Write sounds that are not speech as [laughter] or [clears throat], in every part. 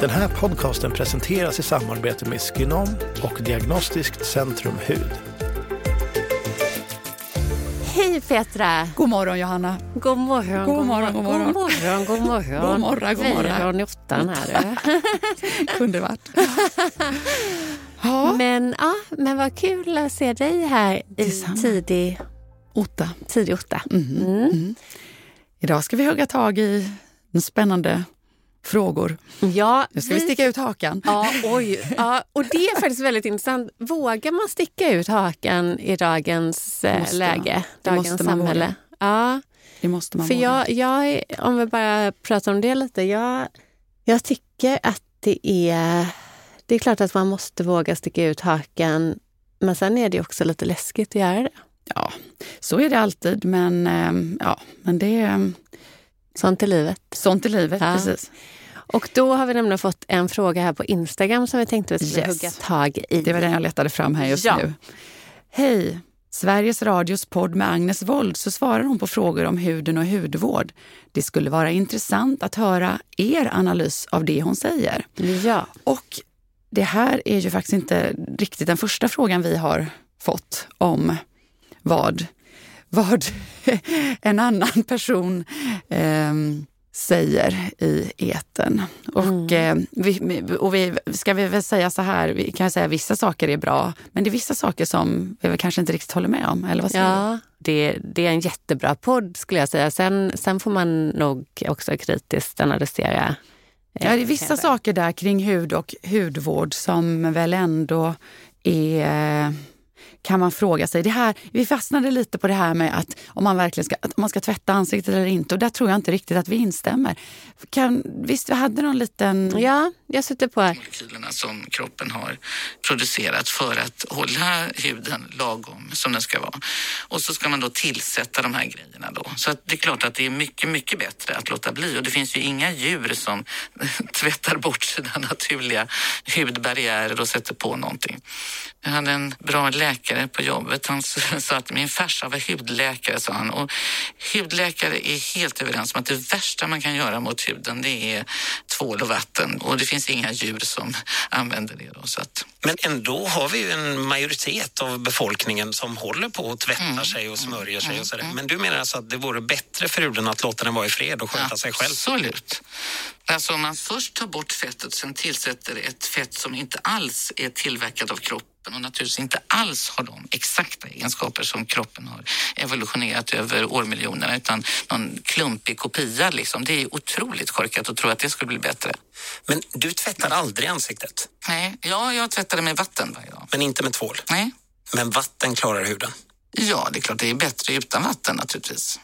Den här podcasten presenteras i samarbete med Skinom och Diagnostiskt Centrum Hud. Hej Petra! God morgon Johanna. God morgon, God morgon, god morgon. God morgon, god morgon. God morgon, god morgon. I ottan här. [laughs] Kunde varit. [laughs] ja, men, ja, men vad kul att se dig här i tidig, Otta. tidig otta. Mhm. Mm. Mm. Idag ska vi hugga tag i en spännande frågor. Ja, Nu ska vi sticka ut hakan. Ja, oj. Ja, och det är faktiskt väldigt intressant. Vågar man sticka ut hakan i dagens eh, Måste man. läge? Det Dagens man samhälle? våga. Ja. Det måste man För våga. jag, jag, om vi bara pratar om det lite. Jag, jag tycker att det är... Det är klart att man måste våga sticka ut hakan. Men sen är det också lite läskigt att göra det. Ja, så är det alltid. Men, ehm, ja, men det är Sånt är livet. sånt i livet. Ja. Precis. Och då har vi nämligen fått en fråga här på Instagram som vi tänkte vi skulle Yes. hugga tag i. Det var den jag letade fram här just Ja. nu. Hej! Sveriges Radios podd med Agnes Wold så svarar hon på frågor om huden och hudvård. Det skulle vara intressant att höra er analys av det hon säger. Ja. Och det här är ju faktiskt inte riktigt den första frågan vi har fått om vad, vad [laughs] en annan person ehm, säger i eten. Och, eh, vi, och vi, ska vi väl säga så här, vi kan säga vissa saker är bra, men det är vissa saker som vi kanske inte riktigt håller med om. Eller vad säger? Ja, det, det är en jättebra podd skulle jag säga. Sen, sen får man nog också kritiskt analysera. eh, Ja, det är vissa hela. saker där kring hud och hudvård som väl ändå är kan man fråga sig. Det här, vi fastnade lite på det här med att om man verkligen ska, att man ska tvätta ansiktet eller inte. Och där tror jag inte riktigt att vi instämmer. Kan, visst, vi hade någon liten... Ja, jag sitter på här. molekylerna som kroppen har producerat för att hålla huden lagom som den ska vara. Och så ska man då tillsätta de här grejerna då. Så att det är klart att det är mycket, mycket bättre att låta bli. Och det finns ju inga djur som [laughs] tvättar bort sina naturliga hudbarriärer och sätter på någonting. Jag hade en bra läkare på jobbet. Han [laughs] sa att min farsa var hudläkare, sa han. Och hudläkare är helt överens om att det värsta man kan göra mot huden det är tvål och vatten. Och det finns inga djur som [laughs] använder det. Då, så att, Men ändå har vi ju en majoritet av befolkningen som håller på och tvättar sig och smörjer sig och sådär. Men du menar alltså att det vore bättre för huden att låta den vara i fred och sköta sig själv? Absolut. Alltså om man först tar bort fettet sen tillsätter ett fett som inte alls är tillverkat av kroppen och naturligtvis inte alls har de exakta egenskaper som kroppen har evolutionerat över årmiljonerna utan någon klumpig kopia liksom. Det är otroligt korkat att tro att det skulle bli bättre. Men du tvättar aldrig ansiktet, Nej, ja, jag tvättar det med vatten varje dag. men inte med tvål. Nej, Men vatten klarar huden. ja, det är klart det är bättre utan vatten naturligtvis.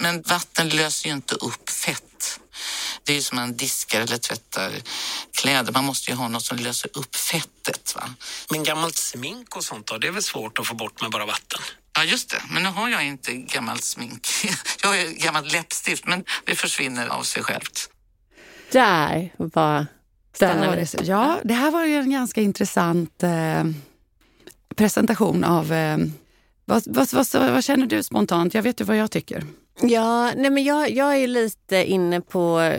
Men vatten löser ju inte upp fett. Det är ju som man diskar eller tvättar kläder. Man måste ju ha något som löser upp fettet. Va? Men gammalt smink och sånt då, det är väl svårt att få bort med bara vatten? Ja, just det. Men nu har jag inte gammalt smink. [laughs] Jag har ju gammalt läppstift, men det försvinner av sig självt. Där var... Där stannar vi. ja, det här var ju en ganska intressant eh, presentation av... Eh, vad, vad, vad, vad känner du spontant? Jag vet ju vad jag tycker. Ja, nej men jag, jag är lite inne på...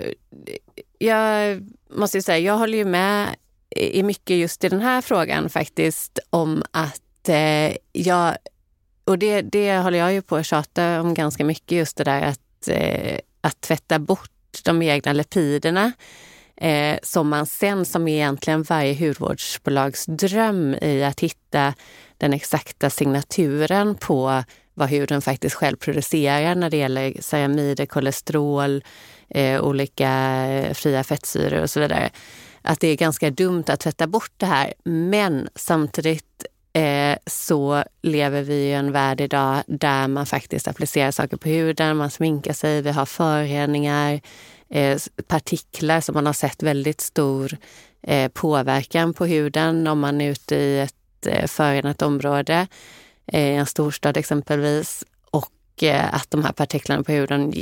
Jag måste ju säga, jag håller ju med i mycket just i den här frågan faktiskt om att eh, jag... Och det, det håller jag ju på att tjata om ganska mycket, just det där att, eh, att tvätta bort de egna lipiderna eh, som man sen, som är egentligen varje hudvårdsbolags dröm i att hitta den exakta signaturen på vad huden faktiskt själv producerar när det gäller ceramider, kolesterol, eh, olika eh, fria fettsyror och så vidare. Att det är ganska dumt att tvätta bort det här. Men samtidigt eh, så lever vi i en värld idag där man faktiskt applicerar saker på huden, man sminkar sig, vi har förhänningar, eh, partiklar som man har sett väldigt stor eh, påverkan på huden om man är ute i ett eh, förorenat område, i en storstad exempelvis. Och eh, att de här partiklarna på huden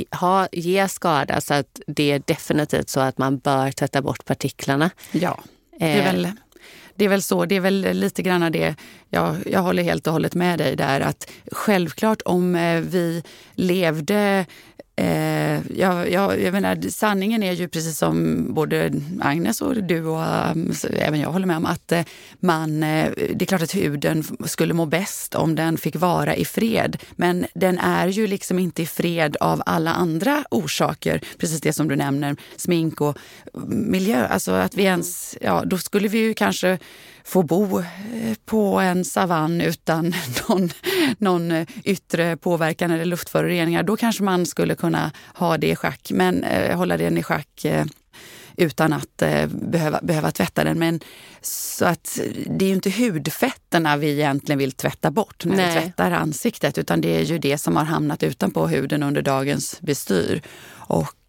ger skada. Så att det är definitivt så att man bör tvätta bort partiklarna. Ja, det är väl det är väl så, det är väl lite grann det, jag, jag håller helt och hållet med dig där, att självklart om eh, vi levde Eh, jag, jag, jag menar, sanningen är ju precis som både Agnes och du och um, även jag håller med om att eh, man, eh, det är klart att huden skulle må bäst om den fick vara i fred. Men den är ju liksom inte i fred av alla andra orsaker. Precis det som du nämner, smink och miljö. Alltså att vi ens, ja, då skulle vi ju kanske få bo eh, på en savann utan [laughs] någon, någon yttre påverkan eller luftföroreningar. Då kanske man skulle kunna ha det i schack, men eh, hålla den i schack eh, utan att eh, behöva, behöva tvätta den. Men så att det är ju inte hudfetterna vi egentligen vill tvätta bort när Nej. vi tvättar ansiktet, utan det är ju det som har hamnat utanpå huden under dagens bestyr. Och Eh,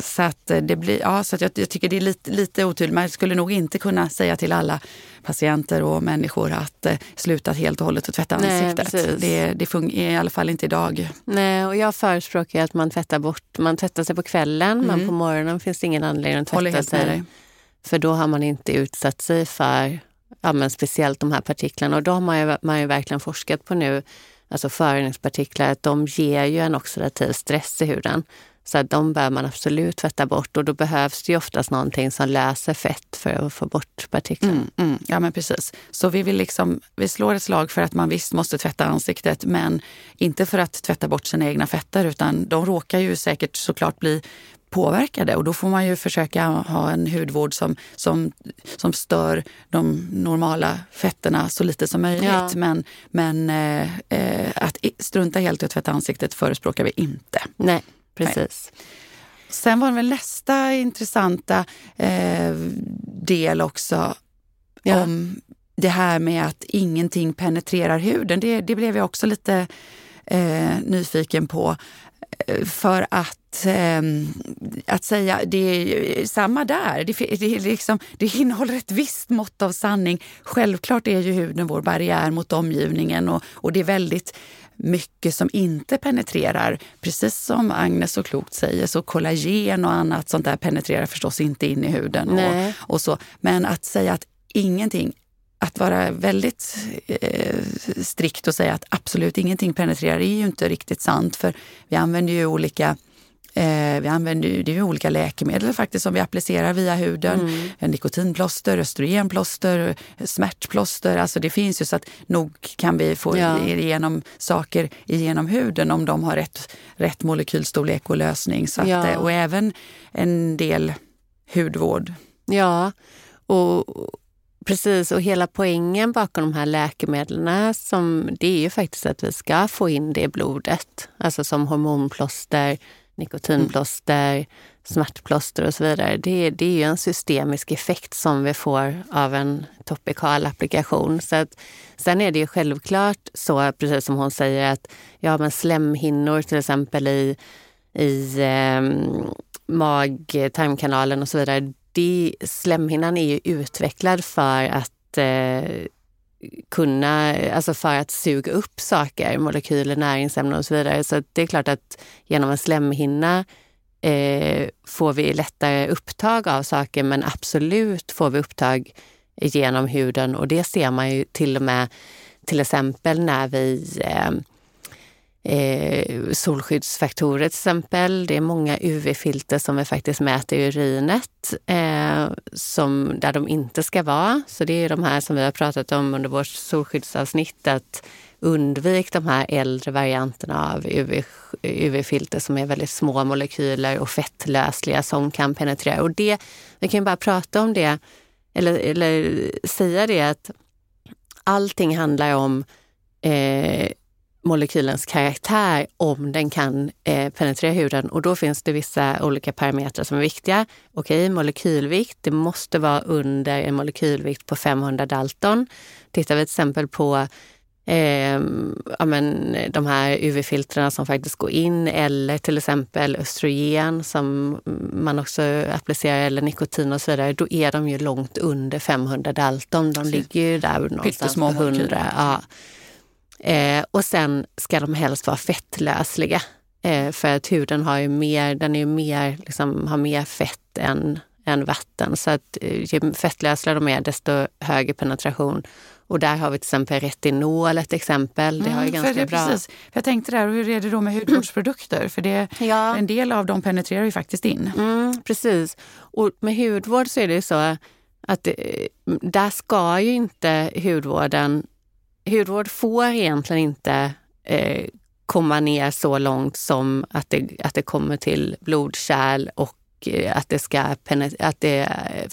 så att det blir, ja, så att jag, jag, tycker det är lite, lite otydligt. Man skulle nog inte kunna säga till alla patienter och människor att eh, sluta helt och hållet att tvätta Nej, ansiktet. Precis. Det, det fungerar i alla fall inte idag. Nej, och jag förespråkar att man tvättar bort, man tvättar sig på kvällen, mm. men på morgonen finns det ingen anledning att tvätta sig. För då har man inte utsatt sig för ja, men speciellt de här partiklarna. Och de har ju, man ju verkligen forskat på nu, alltså föroreningspartiklar, att de ger ju en oxidativ stress i huden. Så att de bör man absolut tvätta bort och då behövs det ju oftast någonting som löser fett för att få bort partiklarna. Mm, mm, ja men precis. Så vi vill liksom, vi slår ett slag för att man visst måste tvätta ansiktet men inte för att tvätta bort sina egna fetter utan de råkar ju säkert såklart bli påverkade och då får man ju försöka ha en hudvård som, som, som stör de normala fetterna så lite som möjligt. Ja. Men, men eh, eh att strunta helt i att tvätta ansiktet förespråkar vi inte. Nej. Precis. Nej. Sen var det väl nästa intressanta eh, del också ja. om det här med att ingenting penetrerar huden. Det, det blev jag också lite eh, nyfiken på. Eh, för att, eh, att säga, det är samma där. Det, det, liksom, det innehåller ett visst mått av sanning. Självklart är ju huden vår barriär mot omgivningen och, och det är väldigt mycket som inte penetrerar. Precis som Agnes så klokt säger, så kollagen och annat sånt där penetrerar förstås inte in i huden. Och, och, så. Men att säga att ingenting att vara väldigt eh, strikt och säga att absolut ingenting penetrerar är ju inte riktigt sant. För vi använder ju olika Eh, vi använder det är olika läkemedel faktiskt som vi applicerar via huden. Mm. Nikotinplåster, östrogenplåster, smärtplåster. Alltså det finns ju så att nog kan vi få ja. igenom saker igenom huden om de har rätt, rätt molekylstorlek och lösning. Så att, ja. Och även en del hudvård. Ja, och Precis, och hela poängen bakom de här läkemedlen som, det är ju faktiskt att vi ska få in det i blodet. Alltså som hormonplåster, nikotinplåster, mm. smärtplåster och så vidare. Det, det är ju en systemisk effekt som vi får av en topikal applikation. Så att, sen är det ju självklart så, precis som hon säger, att ja, men slemhinnor till exempel i, i eh, mag-tarmkanalen och så vidare. Det, slemhinnan är ju utvecklad för att eh, kunna, alltså för att suga upp saker, molekyler, näringsämnen och så vidare. Så det är klart att genom en slemhinna eh, får vi lättare upptag av saker men absolut får vi upptag genom huden och det ser man ju till och med till exempel när vi eh, eh, solskyddsfaktorer till exempel. Det är många UV-filter som vi faktiskt mäter i urinet eh, som, där de inte ska vara. Så det är de här som vi har pratat om under vårt solskyddsavsnitt. Att undvik de här äldre varianterna av UV, UV-filter som är väldigt små molekyler och fettlösliga som kan penetrera. Och det, vi kan ju bara prata om det, eller, eller säga det att allting handlar om eh, molekylens karaktär om den kan eh, penetrera huden. Och då finns det vissa olika parametrar som är viktiga. Okej, okay, molekylvikt. Det måste vara under en molekylvikt på 500 Dalton. Tittar vi till exempel på eh, ja, men, de här UV-filtrerna som faktiskt går in eller till exempel östrogen som man också applicerar eller nikotin och så vidare, då är de ju långt under 500 Dalton. De ligger ju där någonstans på 100. Ja. Eh, och sen ska de helst vara fettlösliga. Eh, för att huden har ju mer, den är ju mer, liksom, har mer fett än, än vatten. Så att eh, ju fettlösligare de är, desto högre penetration. Och där har vi till exempel retinol, ett exempel. Det har ju mm, ganska det, bra... Precis. Jag tänkte där, hur är det då med hudvårdsprodukter? För det, ja. en del av dem penetrerar ju faktiskt in. Mm, precis. Och med hudvård så är det så att det, där ska ju inte hudvården... Hudvård får egentligen inte eh, komma ner så långt som att det, att det kommer till blodkärl och att det ska att det,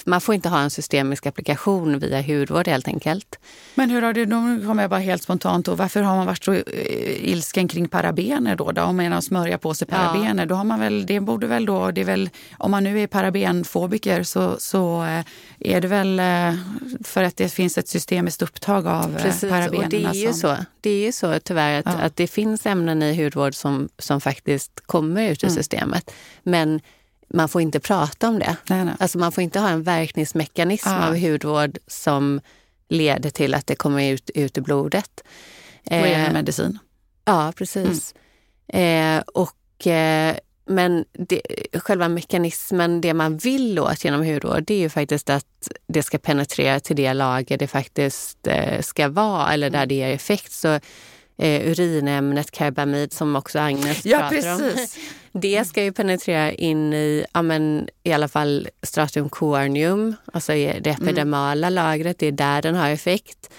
man får inte ha en systemisk applikation via hudvård helt enkelt. Men hur har det, då kommer jag bara helt spontant då, varför har man varit så eh, ilsken kring parabener då? då? Om man smörja på sig parabener, ja. då har man väl, det borde väl då, det är väl, om man nu är parabenfobiker så, så eh, är det väl för att det finns ett systemiskt upptag av Precis, parabenerna. Och det är ju som... så, det är ju så tyvärr att, ja. att det finns ämnen i hudvård som, som faktiskt kommer ut ur mm. systemet. Men man får inte prata om det. Nej, nej. Alltså man får inte ha en verkningsmekanism ah. av hudvård som leder till att det kommer ut, ut i blodet. Och eh, medicin. Ja, precis. Mm. Eh, och, eh, men det, själva mekanismen, det man vill åt genom hudvård, det är ju faktiskt att det ska penetrera till det lager det faktiskt eh, ska vara eller där mm. det ger effekt. Så eh, urinämnet karbamid som också Agnes ja, pratar precis. om. [laughs] Det ska ju penetrera in i, ja, men, i alla fall stratum corneum, alltså det epidermala mm. lagret. Det är där den har effekt.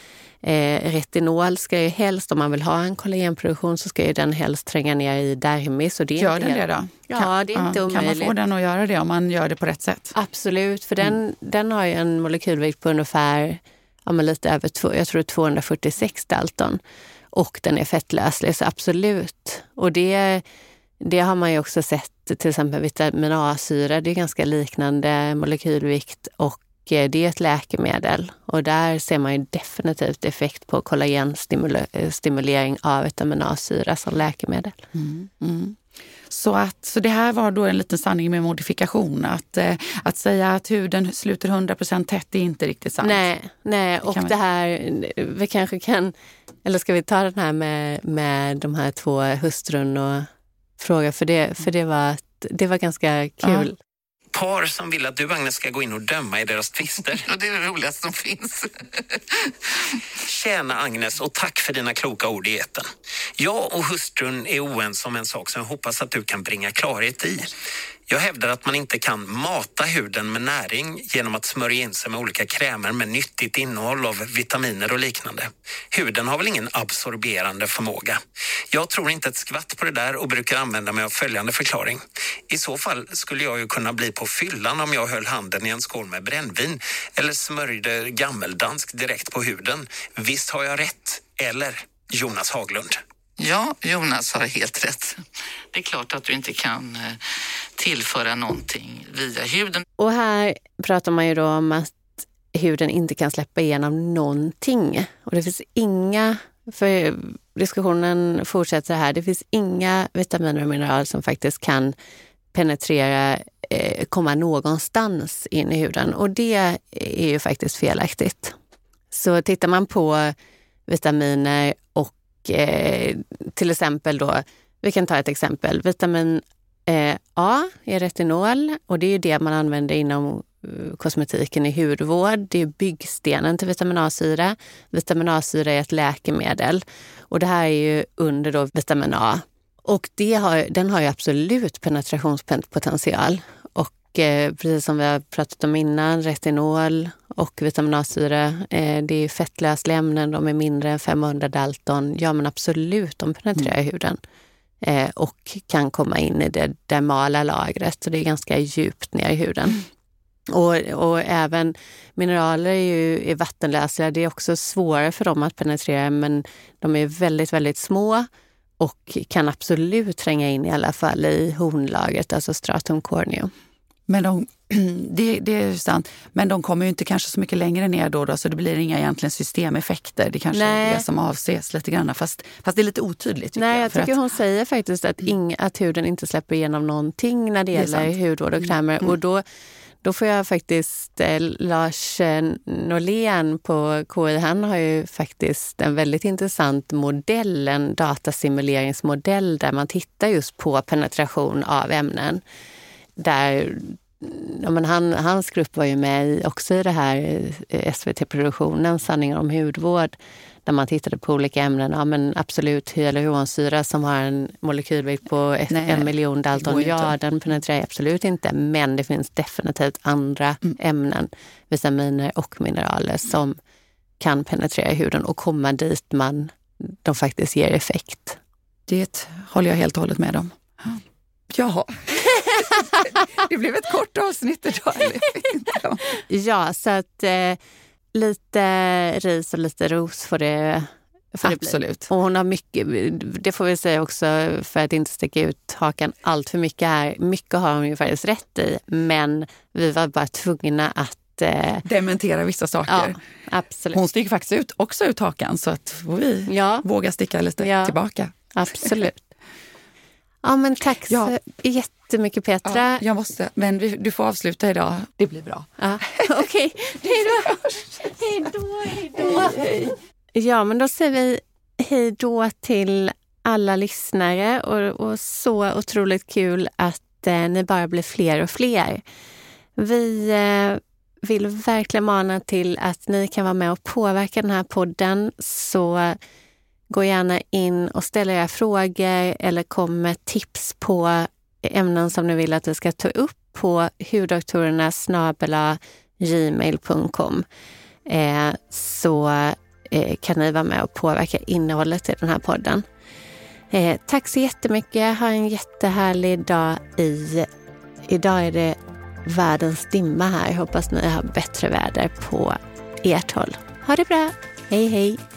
Eh, retinol ska ju helst, om man vill ha en kollagenproduktion, så ska ju den helst tränga ner i dermis. Och det är gör den det då? Ja, kan, det är inte omöjligt. Kan man få den att göra det om man gör det på rätt sätt? Absolut, för mm. den, den har ju en molekylvikt på ungefär ja, lite över jag tror 246 Dalton och den är fettlöslig, så absolut. Och det, det har man ju också sett, till exempel vitamin A-syra, det är ganska liknande molekylvikt och eh, det är ett läkemedel och där ser man ju definitivt effekt på kollagenstimulering av vitamin A-syra som läkemedel. Mm, mm. Så, att, så det här var då en liten sanning med modifikation. Att, eh, att säga att huden sluter 100 tätt är inte riktigt sant. Nej, nej. och det här, vi kanske kan, eller ska vi ta den här med, med de här två hustrun och fråga, för det, för det, var, det var ganska kul. Par som vill att du, Agnes, ska gå in och döma i deras tvister. [laughs] Det är det roligaste som finns. [laughs] Tjäna Agnes och tack för dina kloka ord i eten. Jag och hustrun är oense om en sak som jag hoppas att du kan bringa klarhet i. Jag hävdar att man inte kan mata huden med näring genom att smörja in sig med olika krämer med nyttigt innehåll av vitaminer och liknande. Huden har väl ingen absorberande förmåga? Jag tror inte ett skvatt på det där och brukar använda mig av följande förklaring. I så fall skulle jag ju kunna bli på fyllan om jag höll handen i en skål med brännvin eller smörjde gammeldansk direkt på huden. Visst har jag rätt? Eller Jonas Haglund? Ja, Jonas har helt rätt. Det är klart att du inte kan eh, tillföra någonting via huden. Och här pratar man ju då om att huden inte kan släppa igenom någonting. Och det finns inga, för diskussionen fortsätter här, det finns inga vitaminer och mineraler som faktiskt kan penetrera, eh, komma någonstans in i huden. Och det är ju faktiskt felaktigt. Så tittar man på vitaminer och eh, till exempel då, vi kan ta ett exempel, vitamin Eh, A är retinol och det är det man använder inom eh, kosmetiken i hudvård. Det är byggstenen till vitamin A-syra. Vitamin A-syra är ett läkemedel och det här är ju under då vitamin A. Och det har, den har ju absolut penetrationspotential. Och eh, precis som vi har pratat om innan, retinol och vitamin A-syra, eh, det är fettlösliga ämnen, de är mindre än 500 Dalton. Ja men absolut, de penetrerar mm. huden eh, och kan komma in i det dermala lagret. Så det är ganska djupt ner i huden. Mm. Och, och, även mineraler är ju är vattenlösliga. Det är också svårare för dem att penetrera men de är väldigt, väldigt små och kan absolut tränga in i alla fall i hornlagret, alltså stratum corneum. Men de [clears throat] det, det är sant. Men de kommer ju inte kanske så mycket längre ner då, då så det blir inga egentligen systemeffekter. Det kanske Nej. är det som avses lite grann. Fast, fast det är lite otydligt. Tycker Nej, jag, jag tycker att, hon säger faktiskt att, ing, att huden inte släpper igenom någonting när det Det gäller. Mm. hudvård och krämer. Och då, då får jag faktiskt, eh, Lars Norlén på KI, han har ju faktiskt en väldigt intressant modell, en datasimuleringsmodell där man tittar just på penetration av ämnen. Där Ja, men han, hans grupp var ju med också i det här eh, SVT-produktionen Sanningar om hudvård där man tittade på olika ämnen. Ja, men absolut, hyaluronsyra som har en molekylvikt på ett, Nej, en miljon Dalton, ja den penetrerar absolut inte. Men det finns definitivt andra Mm. ämnen, vitaminer och mineraler som kan penetrera huden och komma dit man, de faktiskt ger effekt. Det håller jag helt och hållet med om. Jaha. Det blev ett kort avsnitt idag. Ja, så att eh, lite ris och lite ros får det. Absolut. Och hon har mycket, det får vi säga också för att inte sticka ut hakan allt för mycket här. Mycket har hon ju faktiskt rätt i, men vi var bara tvungna att... Eh, Dementera vissa saker. ja, absolut. Hon sticker faktiskt ut, också ut hakan så att vi Ja, våga sticka lite Ja. tillbaka. absolut. Ja, men tack Ja. så jättemycket Petra. Ja, jag måste, men vi, du får avsluta idag. Det blir bra. Ja. [laughs] Okej, hej då. Hej då, hej då. Ja, men då säger vi hej då till alla lyssnare och, och så otroligt kul att eh, ni bara blir fler och fler. Vi eh, vill verkligen mana till att ni kan vara med och påverka den här podden. Så gå gärna in och ställ era frågor eller kom med tips på ämnen som ni vill att vi ska ta upp på hudoktorerna snabela gmail.com eh, så eh, kan ni vara med och påverka innehållet i den här podden. Eh, tack så jättemycket. Ha en jättehärlig dag. I, idag är det världens dimma här. Jag hoppas ni har bättre väder på ert håll. Ha det bra. Hej hej!